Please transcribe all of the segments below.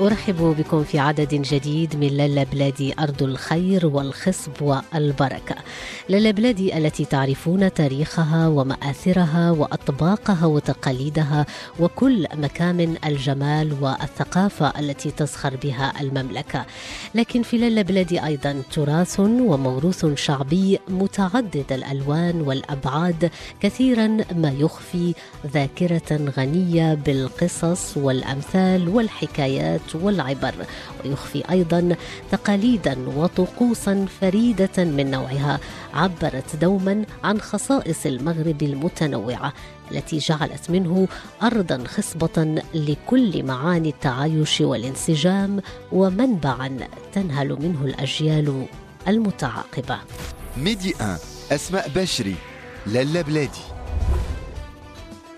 أرحب بكم في عدد جديد من لالا بلادي أرض الخير والخصب والبركة. لالا بلادي التي تعرفون تاريخها ومآثرها وأطباقها وتقاليدها وكل مكامن الجمال والثقافة التي تزخر بها المملكة. لكن في لالا بلادي أيضا تراث وموروث شعبي متعدد الألوان والأبعاد كثيرا ما يخفي ذاكرة غنية بالقصص والأمثال والحكايات والعبر ويخفي أيضا تقاليدا وطقوسا فريدة من نوعها عبرت دوما عن خصائص المغرب المتنوعة التي جعلت منه ارضا خصبة لكل معاني التعايش والانسجام ومنبعا تنهل منه الأجيال المتعاقبة. ميدي 1 أسماء بشري لالا بلادي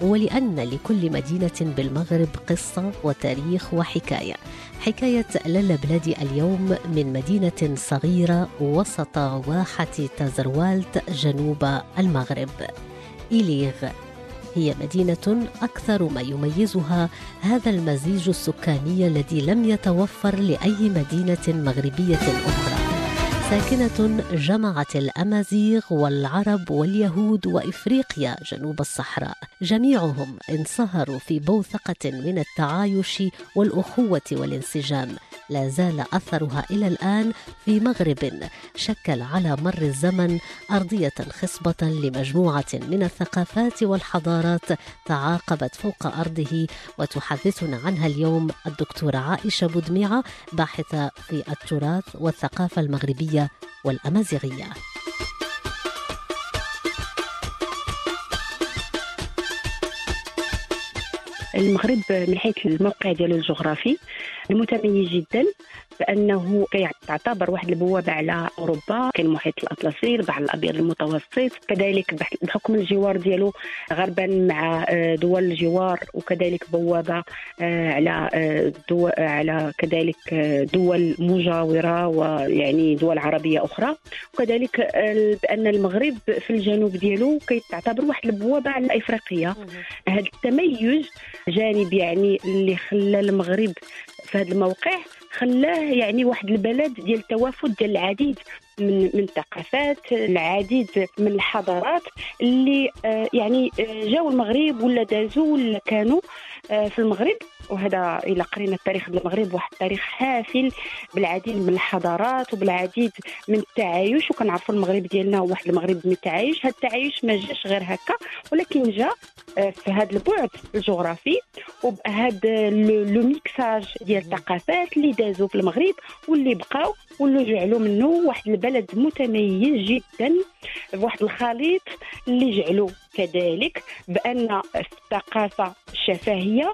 ولأن لكل مدينة بالمغرب قصة وتاريخ وحكاية. حكاية لالا بلادي اليوم من مدينة صغيرة وسط واحة تازروالت جنوب المغرب. إليغ هي مدينة أكثر ما يميزها هذا المزيج السكاني الذي لم يتوفر لأي مدينة مغربية أخرى. ساكنة جمعت الأمازيغ والعرب واليهود وإفريقيا جنوب الصحراء. جميعهم انصهروا في بوثقة من التعايش والأخوة والانسجام. لا زال أثرها إلى الآن في مغرب شكل على مر الزمن أرضية خصبة لمجموعة من الثقافات والحضارات تعاقبت فوق أرضه وتحدثنا عنها اليوم الدكتورة عائشة بودميعة باحثة في التراث والثقافة المغربية. والأمازيغية. المغرب من حيث الموقع ديالو الجغرافي متميز جدا. بانه كيعتبر واحد البوابة على أوروبا كاين المحيط الأطلسي البحر الأبيض المتوسط. كذلك بحكم الجوار ديالو غربا مع دول الجوار وكذلك بوابة على دول على كذلك دول مجاورة ويعني دول عربية أخرى. وكذلك بأن المغرب في الجنوب ديالو كيتعتبر واحد البوابة على إفريقيا. هذا التميز جانب يعني اللي خلى المغرب في هذا الموقع خلاه يعني واحد البلد ديال التوافد ديال العديد. من من الثقافات العديد من الحضارات اللي آه يعني آه جاوا المغرب ولا دازوا ولا كانوا آه في المغرب. وهذا إلى قرينا التاريخ ديال المغرب واحد التاريخ حافل بالعديد من الحضارات وبالعديد من التعايش. وكنعرفوا المغرب ديالنا هو واحد المغرب من التعايش. هذا التعايش ما جاش غير هكا ولكن جا في هذا البعد الجغرافي. وبهذا لو ميكساج ديال الثقافات اللي دازوا في المغرب واللي بقاو واللي جعلوا منه واحد البلد متميز جدا بواحد الخليط اللي جعلوا كذلك بأن الثقافة الشفهيه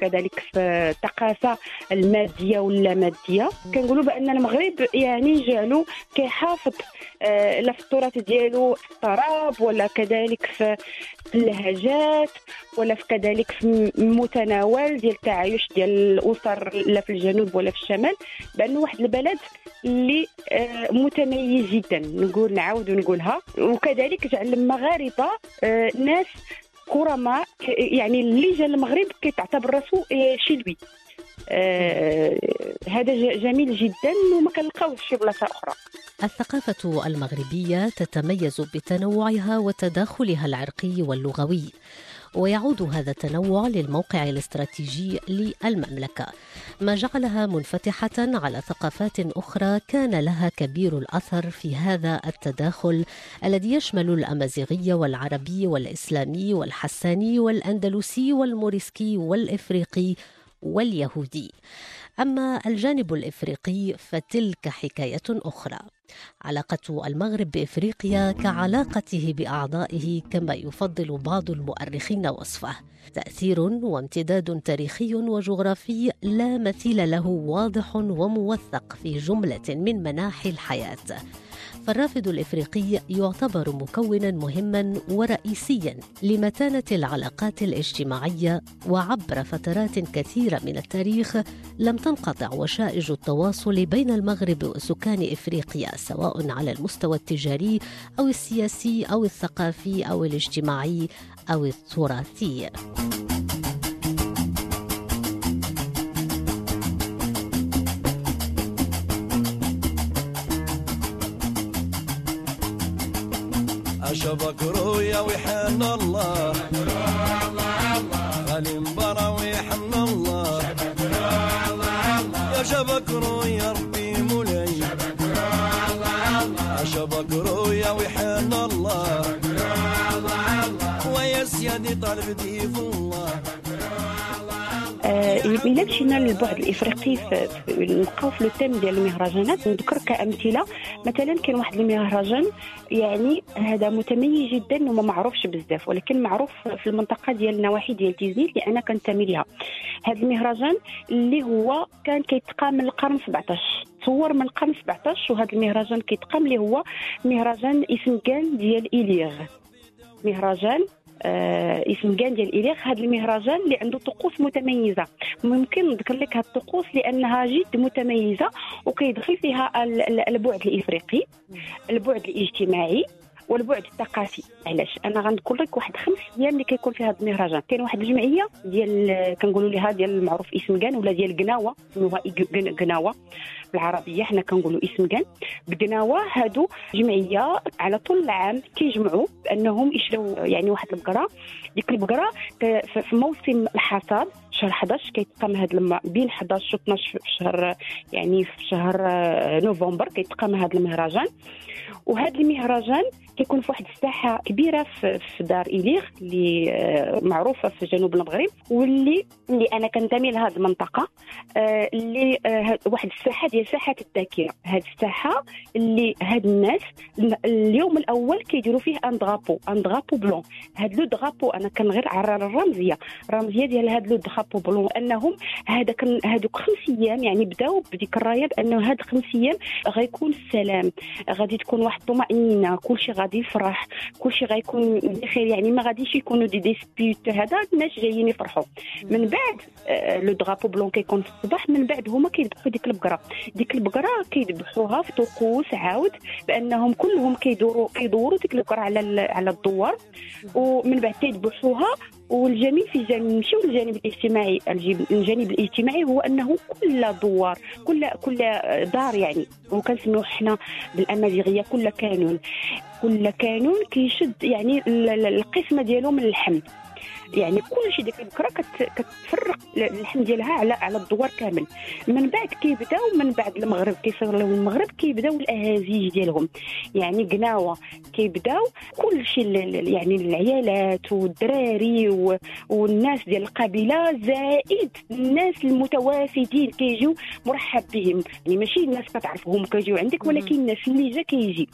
كذلك في الثقافة المادية ولا مادية. كنقولوا بأن المغرب يعني جعلوا كيحافظ آه لا في التراث ديالو في الطراب ولا كذلك في اللهجات ولا في كذلك في المتناول ديال التعايش ديال الأسر لا في الجنوب ولا في الشمال. بانه واحد البلد اللي آه متميز جدا نقول نعاود ونقولها. وكذلك جعل المغاربة آه ناس كرماء يعني اللي جا المغرب كيتعتبر راسو شلوي آه هذا جميل جدا وما كنلقاوش في بلاصة أخرى. الثقافة المغربية تتميز بتنوعها وتداخلها العرقي واللغوي. ويعود هذا التنوع للموقع الاستراتيجي للمملكة. ما جعلها منفتحة على ثقافات أخرى كان لها كبير الأثر في هذا التداخل الذي يشمل الأمازيغي والعربي والإسلامي والحساني والأندلسي والموريسكي والإفريقي واليهودي. أما الجانب الإفريقي فتلك حكاية أخرى. علاقة المغرب بإفريقيا كعلاقته بأعضائه كما يفضل بعض المؤرخين وصفه. تأثير وامتداد تاريخي وجغرافي لا مثيل له واضح وموثق في جملة من مناحي الحياة. فالرافد الإفريقي يعتبر مكونا مهما ورئيسيا لمتانة العلاقات الاجتماعية وعبر فترات كثيرة من التاريخ لم تنقطع وشائج التواصل بين المغرب وسكان إفريقيا سواء على المستوى التجاري أو السياسي أو الثقافي أو الاجتماعي أو التراثي. الا مشينا للبعد الإفريقي نبقاو في le thème ديال المهرجانات. نذكر كأمثلة. مثلا كاين واحد المهرجان يعني هذا متميز جدا وما معروفش بزاف ولكن معروف في المنطقة ديال النواحي ديال تيزنيت اللي أنا كنتمي لها هذا المهرجان اللي هو كان كيتقام من القرن 17 تصور من القرن 17 وهذا المهرجان كيتقام اللي هو مهرجان اسمكان ديال إليغ. مهرجان آه اسم كان ديال إليغ هذا المهرجان اللي عنده طقوس متميزة. ممكن نذكر لك هذه الطقوس لأنها جد متميزة وكيدخل فيها ال- ال- البعد الإفريقي البعد الاجتماعي. والبعد الثقافي. علاش؟ أنا غنذكر لك واحد خمس أيام اللي كيكون فيها هذا المهرجان. كاين واحد الجمعية ديال كنقولوا لها ديال المعروف اسم كان ولا ديال قناوة. سموها قناوة بالعربية. حنا كنقولوا اسم كان. بقناوة هادو جمعية على طول العام كيجمعوا بأنهم يشراو يعني واحد البقرة. ديك البقرة في موسم الحصاد شهر 11 كيتقام هذا الم... بين 11 و 12 في شهر يعني في شهر آه، نوفمبر كيتقام هذا المهرجان. وهذا المهرجان كيكون في واحد الساحة كبيرة في, دار إليغ اللي آه، معروفة في جنوب المغرب واللي اللي أنا كنتمي لهذه المنطقة آه، اللي آه، واحد الساحة ديال ساحة الذاكره هذه الساحة اللي هاد الناس ال- اليوم الأول كيديروا فيه un drapeau un drapeau blanc هاد le drapeau أنا كنغير على الرمزيه الرمزيه ديال هاد le drapeau blanc أنهم هذا كان هادوك خمس أيام يعني بداو بديك الرايه بانه هاد خمس أيام غيكون السلام غادي تكون واحد الطمأنينة كلشي غادي يفرح. كلشي غيكون بخير يعني ما غاديش يكونوا des disputes. هذا الناس جايين يفرحوا. من بعد آه، le drapeau blanc كيكون في الصباح من بعد هما كيذبحوا ديك البقرة. ديك البقرة كيذبحوها في طقوس عاود بأنهم كلهم كيدوروا كيدوروا ديك البقرة على على الدوار. ومن بعد كيذبحوها والجميل في الجانب نمشيو الاجتماعي. الجانب الاجتماعي هو أنه كل دوار كل كل دار يعني وكنسميوه حنا بالأمازيغية كل كانون كل كانون كيشد يعني ال- ال- القسمة ديالو من اللحم يعني كل شيء ديك البكره كت- كتفرق اللحم ديالها على على الدوار كامل. من بعد كيبداو من بعد المغرب كيصير لهم المغرب كيبداو الأهازيج ديالهم. يعني قناوة كيبداو كل شيء يعني العيالات والدراري و- والناس ديال القبيلة زائد الناس المتوافدين كيجيو مرحب بهم. يعني ماشي الناس كتعرفهم كيجيو عندك ولكن الناس اللي جا كيجي.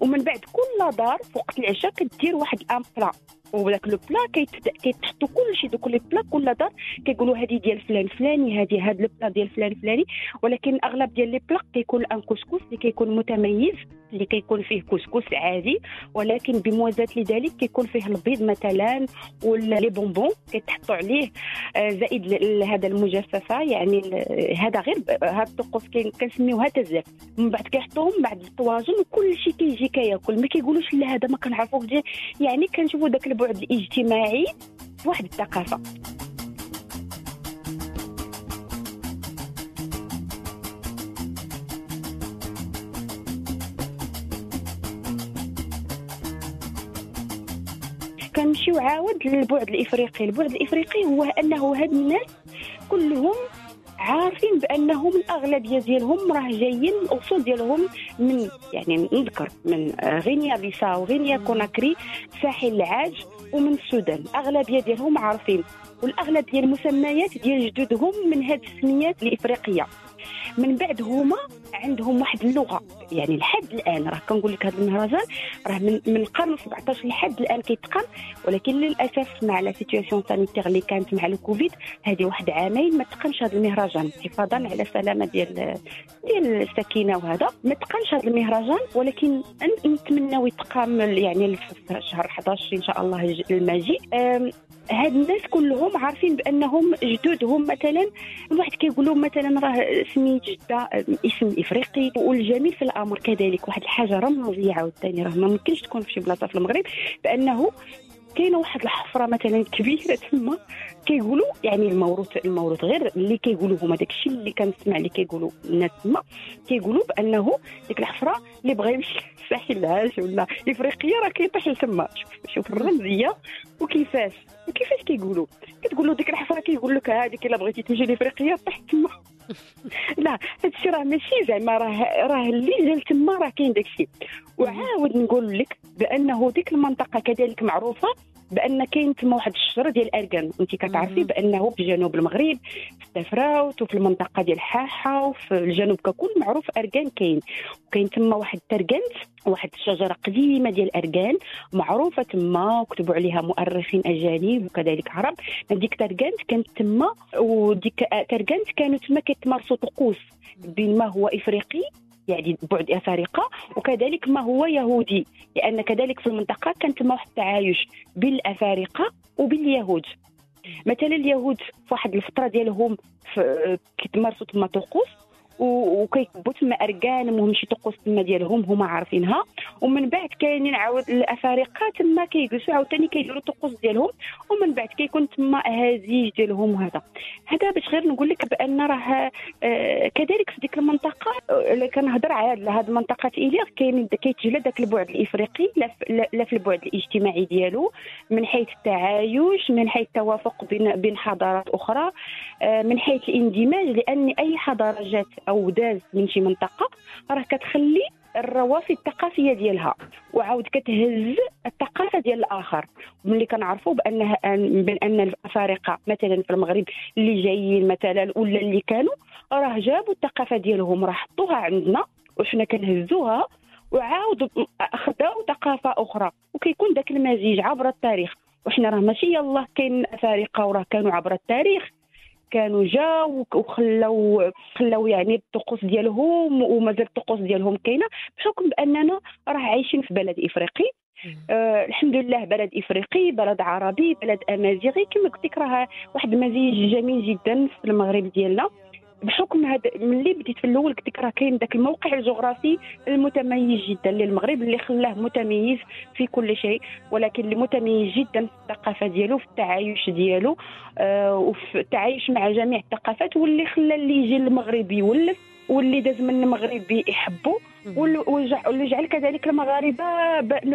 ومن بعد كل دار في وقت العشاء كدير واحد ال un plat وداك le plat كيت- كيتحطوا كل شيء دوك les plats كل دار كيقولوا هذه ديال فلان فلاني هذه هاد le plat ديال فلان فلاني. ولكن أغلب ديال les plats كيكون un كسكس اللي كيكون متميز. اللي كيكون فيه كسكس عادي ولكن بموازاة لذلك كيكون فيه البيض مثلا ولا les bonbons كيتحطوا عليه آه، زائد هذا المجففة يعني هذا غير هاد الطقوس كنسميوها تزاف من بعد كيحطوهم بعد الطواجن وكل شيء كيجي كياكل. ما كيقولوش لا هذا ما كنعرفوش يعني كنشوفوا داك البعد الاجتماعي واحد الثقافة. كنمشيو عاود للبعد الإفريقي. البعد الإفريقي هو أنه هاد الناس كلهم عارفين بأنهم الأغلبية ديالهم راه جايين الأصول ديالهم من يعني نذكر من آه، غينيا بيساو غينيا كوناكري ساحل العاج ومن السودان. اغلبيه ديالهم عارفين والأغلب ديال المسميات ديال جدودهم من هاد السميات الإفريقية. من بعد هما عندهم واحد اللغة. يعني لحد الآن راه كنقول لك هذا المهرجان راه من من القرن 17 لحد الآن كيتقام ولكن للأسف مع la situation sanitaire اللي كانت مع الكوفيد هذه واحد عامين ما تقامش هذا المهرجان. حفاظا على السلامة ديال ديال السكينة وهذا. ما تقامش هذا المهرجان ولكن نتمناو يتقام يعني في شهر 11 إن شاء الله أم، هاد الناس كلهم عارفين بأنهم جدودهم مثلا الواحد كيقولوا مثلا راه سميت جدة اسم إفريقي والجميل في الأمر كذلك. واحد الحاجة رمزيه عاوتاني راه ما ممكنش تكون في شي بلاصة في المغرب. بأنه كاينة واحد الحفرة مثلا كبيرة تما. كيقولوا يعني الموروث الموروث غير اللي كيقولوا هما داك الشيء اللي كنسمع اللي كيقولوا الناس تما كيقولوا بأنه ديك الحفرة اللي بغى يمشي للساحل العاج ولا افريقيا راه كيطيح لتما. شوف شوف الرمزية وكيفاش وكيفاش كيقولوا؟ كتقول له ديك الحفرة كيقول لك هذيك إلا بغيتي تمشي لافريقيا طيح تما. لا هادشي راه ماشي زعما راه راه اللي جا تما راه كاين داكشي. وعاود نقول لك بأنه ديك المنطقة كذلك معروفة بأن كاين تما واحد الشجرة ديال الاركان انت كتعرفي. بأنه في جنوب المغرب في التفراوت وفي المنطقة ديال حاحه وفي الجنوب ككل معروف اركان كاين. وكاين تما واحد التركنت واحد الشجرة قديمة ديال الاركان معروفة تما وكتبوا عليها مؤرخين أجانب وكذلك عرب. هذيك تركنت كانت تما وديك تركنت كانوا تما كيتمارسوا طقوس بين ما هو إفريقي يعني بعد أفارقة وكذلك ما هو يهودي لأن كذلك في المنطقة كان تما واحد التعايش بين الافارقه وباليهود. مثلا اليهود في واحد الفترة ديالهم كيتمارسوا تما طقوس وكيكبوا تما اركان المهم شي طقوس تما ديالهم هما عارفينها. ومن بعد كاينين عاود الأفارقة تما كيجلسوا عاوتاني كيديروا الطقوس ديالهم. ومن بعد كيكون تما هزيج ديالهم وهذا هذا باش غير نقول لك بأن راه آه، كذلك في ديك المنطقة آه، اللي كنهضر على هذه المنطقة ايلير كاين كيتجلى ذاك البعد الإفريقي لا في- لا- لا في البعد الاجتماعي ديالو. من حيث التعايش من حيث التوافق بين بين حضارات أخرى آه، من حيث الاندماج لأن أي حضارة جات أو دازت من شي منطقة راه كتخلي الروافد الثقافية ديالها وعاود كتهز الثقافة ديال الآخر. ملي كنعرفوا بأنها بان الأفارقة مثلا في المغرب اللي جايين مثلا ولا اللي كانوا راه جابوا الثقافة ديالهم راه حطوها عندنا وحنا كنهزوها وعاودوا اخذوا ثقافة أخرى. وكيكون ذاك المزيج عبر التاريخ. وحنا راه ماشي يلاه كاين أفارقة وراه كانوا عبر التاريخ. كانوا جاو وخلاو خلاو يعني الطقوس ديالهم ومازال الطقوس ديالهم كاينة بحكم بأننا راه عايشين في بلد إفريقي. آه الحمد لله بلد إفريقي بلد عربي بلد أمازيغي. كما قلت لك راه واحد المزيج جميل جدا في المغرب ديالنا. بحكم هذا ملي بديت في الأول قلت لك راه كاين ذاك الموقع الجغرافي المتميز جدا للمغرب اللي خلاه متميز في كل شيء ولكن اللي متميز جدا في الثقافة ديالو في التعايش ديالو آه وفي التعايش مع جميع الثقافات واللي خلى اللي يجي المغرب يولف واللي داز من المغرب يحبوا واللي جعل كذلك المغاربة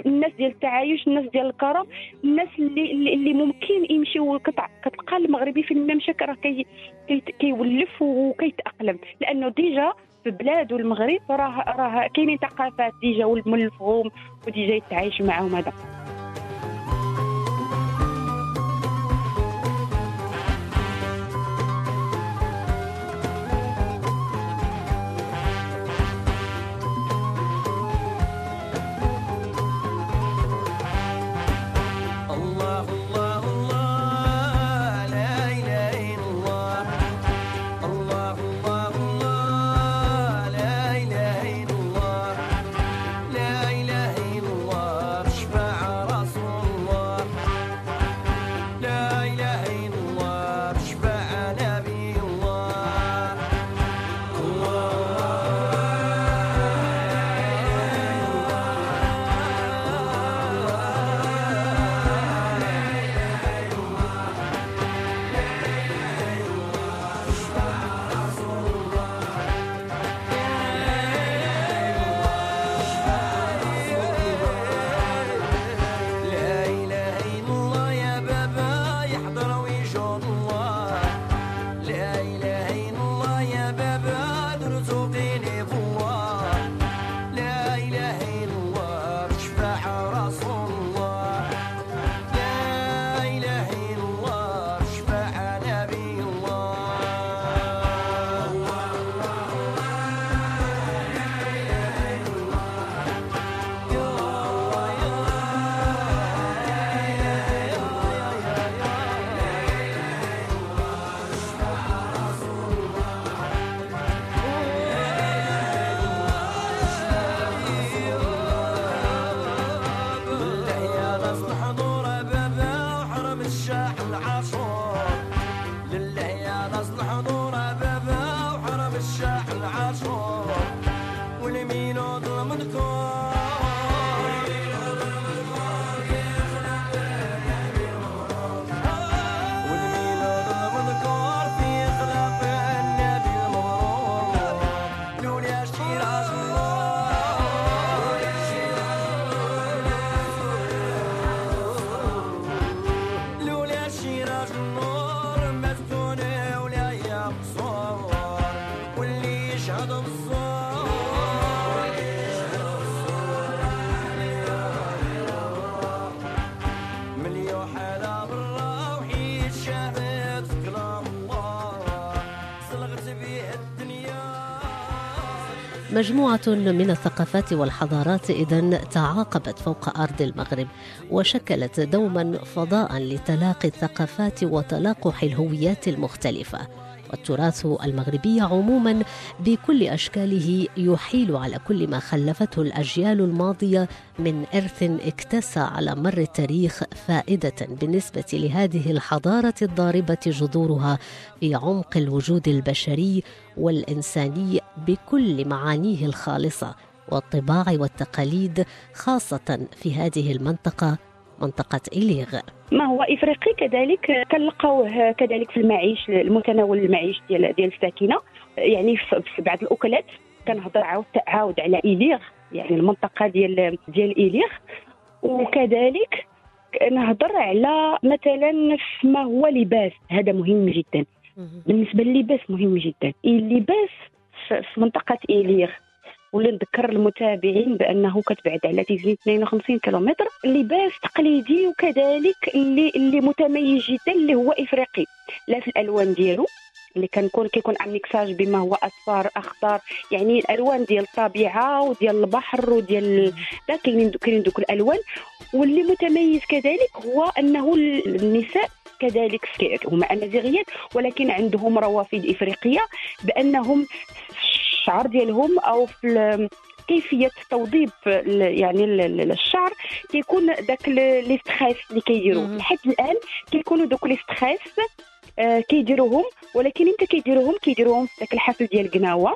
الناس ديال التعايش الناس ديال الكرم الناس اللي اللي, ممكن يمشيو كتع- كتلقى المغربي في الممشى راه كي كي- كيولف وكيتأقلم. لأنه déjà في بلاد المغرب راه راه كاينين ثقافات déjà والملفهم و déjà يتعايش معاهم هذا. مجموعة من الثقافات والحضارات إذا تعاقبت فوق أرض المغرب وشكلت دوما فضاء لتلاقي الثقافات وتلاقح الهويات المختلفة. والتراث المغربي عموما بكل أشكاله يحيل على كل ما خلفته الأجيال الماضية من إرث اكتسى على مر التاريخ فائدة بالنسبة لهذه الحضارة الضاربة جذورها في عمق الوجود البشري والإنساني بكل معانيه الخالصة والطباع والتقاليد خاصة في هذه المنطقة منطقة إليغ. ما هو إفريقي كذلك كنلقاوه كذلك في المعيش المتناول المعيش ديال ديال الساكنة. يعني في بعض الأكلات كنهضر عاود عاود على إليغ يعني المنطقة ديال ديال إليغ. وكذلك نهضر على مثلا في ما هو لباس. هذا مهم جدا. بالنسبة للباس مهم جدا. اللباس في منطقة إليغ واللي نذكر المتابعين بأنه كتبعد على تيزني 52 كيلومتر لباس تقليدي وكذلك اللي اللي متميز جدا اللي هو إفريقي. لا في الألوان ديالو اللي كنكون كيكون عن ميكساج بما هو اصفر أخضر يعني الألوان ديال الطبيعة وديال البحر وديال لا كاينين كاينين دوك الألوان. واللي متميز كذلك هو أنه النساء كذلك هما امازيغيات ولكن عندهم روافد إفريقية بأنهم الشعر ديالهم أو في كيفية ال- يعني ال- ال- الشعر كيكون داك les tresses اللي كيديروا مم. لحد الآن كيكونوا دوك les tresses كيديروهم ولكن إمتى كيديروهم كيديروهم في داك الحفل ديال قناوة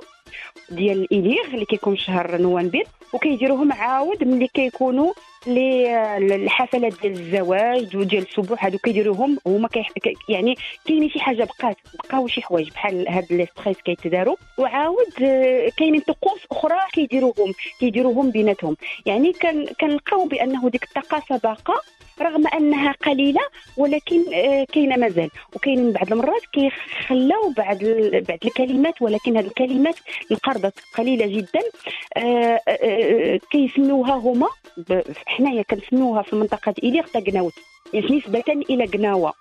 ديال الإليغ اللي كيكون شهر نوفمبر وكيديروهم عاود ملي كيكونوا les الحفلات ديال الزواج وديال السبوع هادو كيديروهم هما. كي- يعني كاينين شي حاجة بقات بقاو شي حوايج بحال هاد les tresses كيتداروا وعاود آه، كاينين طقوس أخرى كيديروهم كيديروهم بيناتهم يعني كنلقاو بأنه ديك الثقافه باقا رغم أنها قليلة ولكن آه، كاينة مازال. وكاين بعض المرات كيخلاو بعض بعض الكلمات ولكن هذه الكلمات انقرضت قليلة جدا. آه، آه، كيسميوها هما حنايا كنسميوها في منطقه إليغ تاكناوت يعني نسبة إلى قناوة.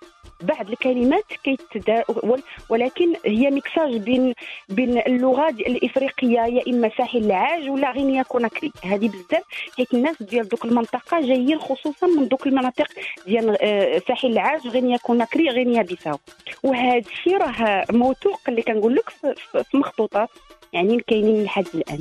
بعض الكلمات كيتدا ول- ولكن هي ميكساج بين بين اللغة الإفريقية يا إما ساحل العاج ولا غينيا كوناكري هذه بزاف. حيت الناس ديال دوك المنطقة جايين خصوصا من دوك المناطق ديال آه، ساحل العاج غينيا كوناكري غينيا بيساو وهذا الشيء راه موثوق اللي كنقول لك في مخطوطات يعني كاينين لحد الآن.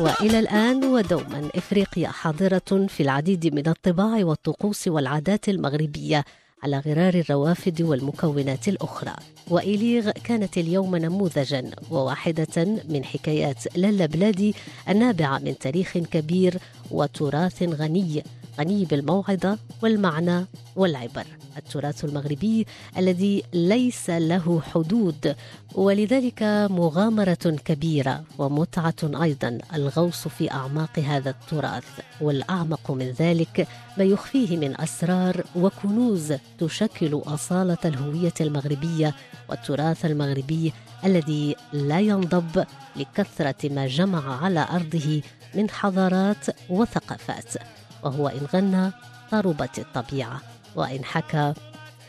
والى الان ودوما افريقيا حاضرة في العديد من الطباع والطقوس والعادات المغربية على غرار الروافد والمكونات الاخرى. وإليغ كانت اليوم نموذجا وواحدة من حكايات لالا بلادي النابعة من تاريخ كبير وتراث غني. غني بالموعظه والمعنى والعبر. التراث المغربي الذي ليس له حدود ولذلك مغامرة كبيرة ومتعة أيضا الغوص في أعماق هذا التراث. والأعمق من ذلك ما يخفيه من أسرار وكنوز تشكل أصالة الهوية المغربية والتراث المغربي الذي لا ينضب لكثرة ما جمع على أرضه من حضارات وثقافات. وهو إن غنى طربت الطبيعة وإن حكى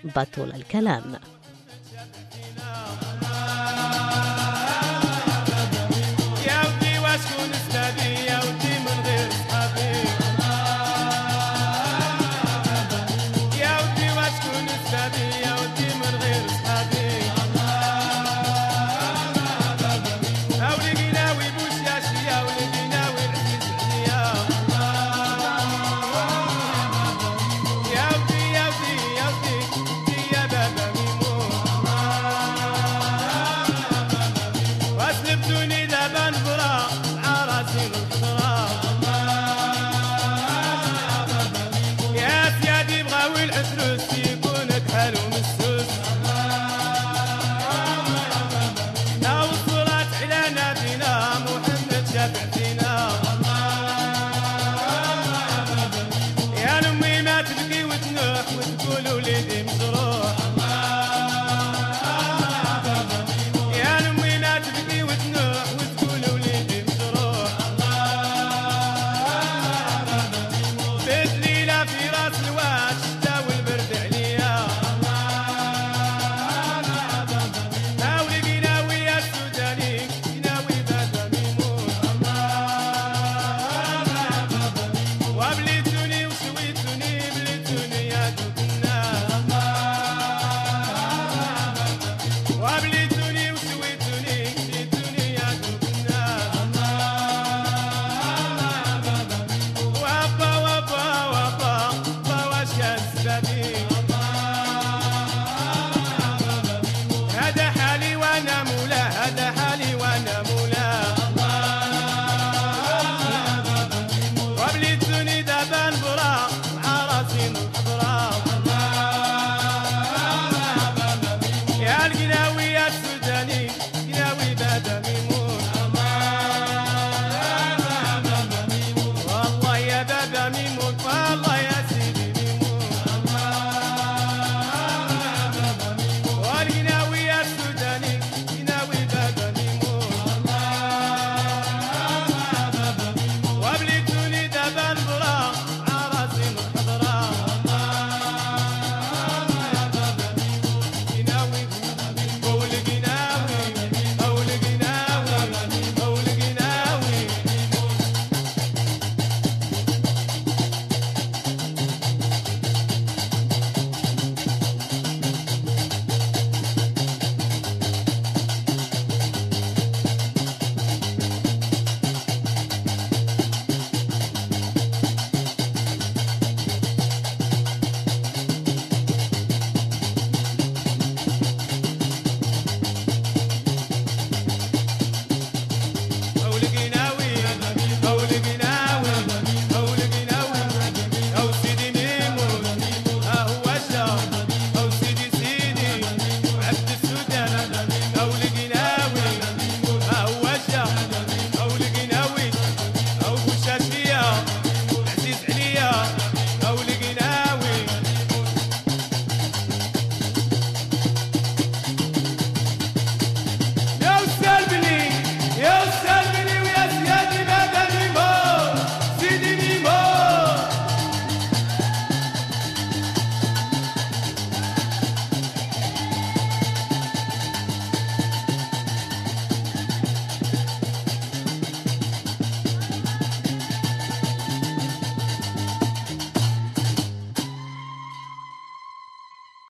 بطل الكلام.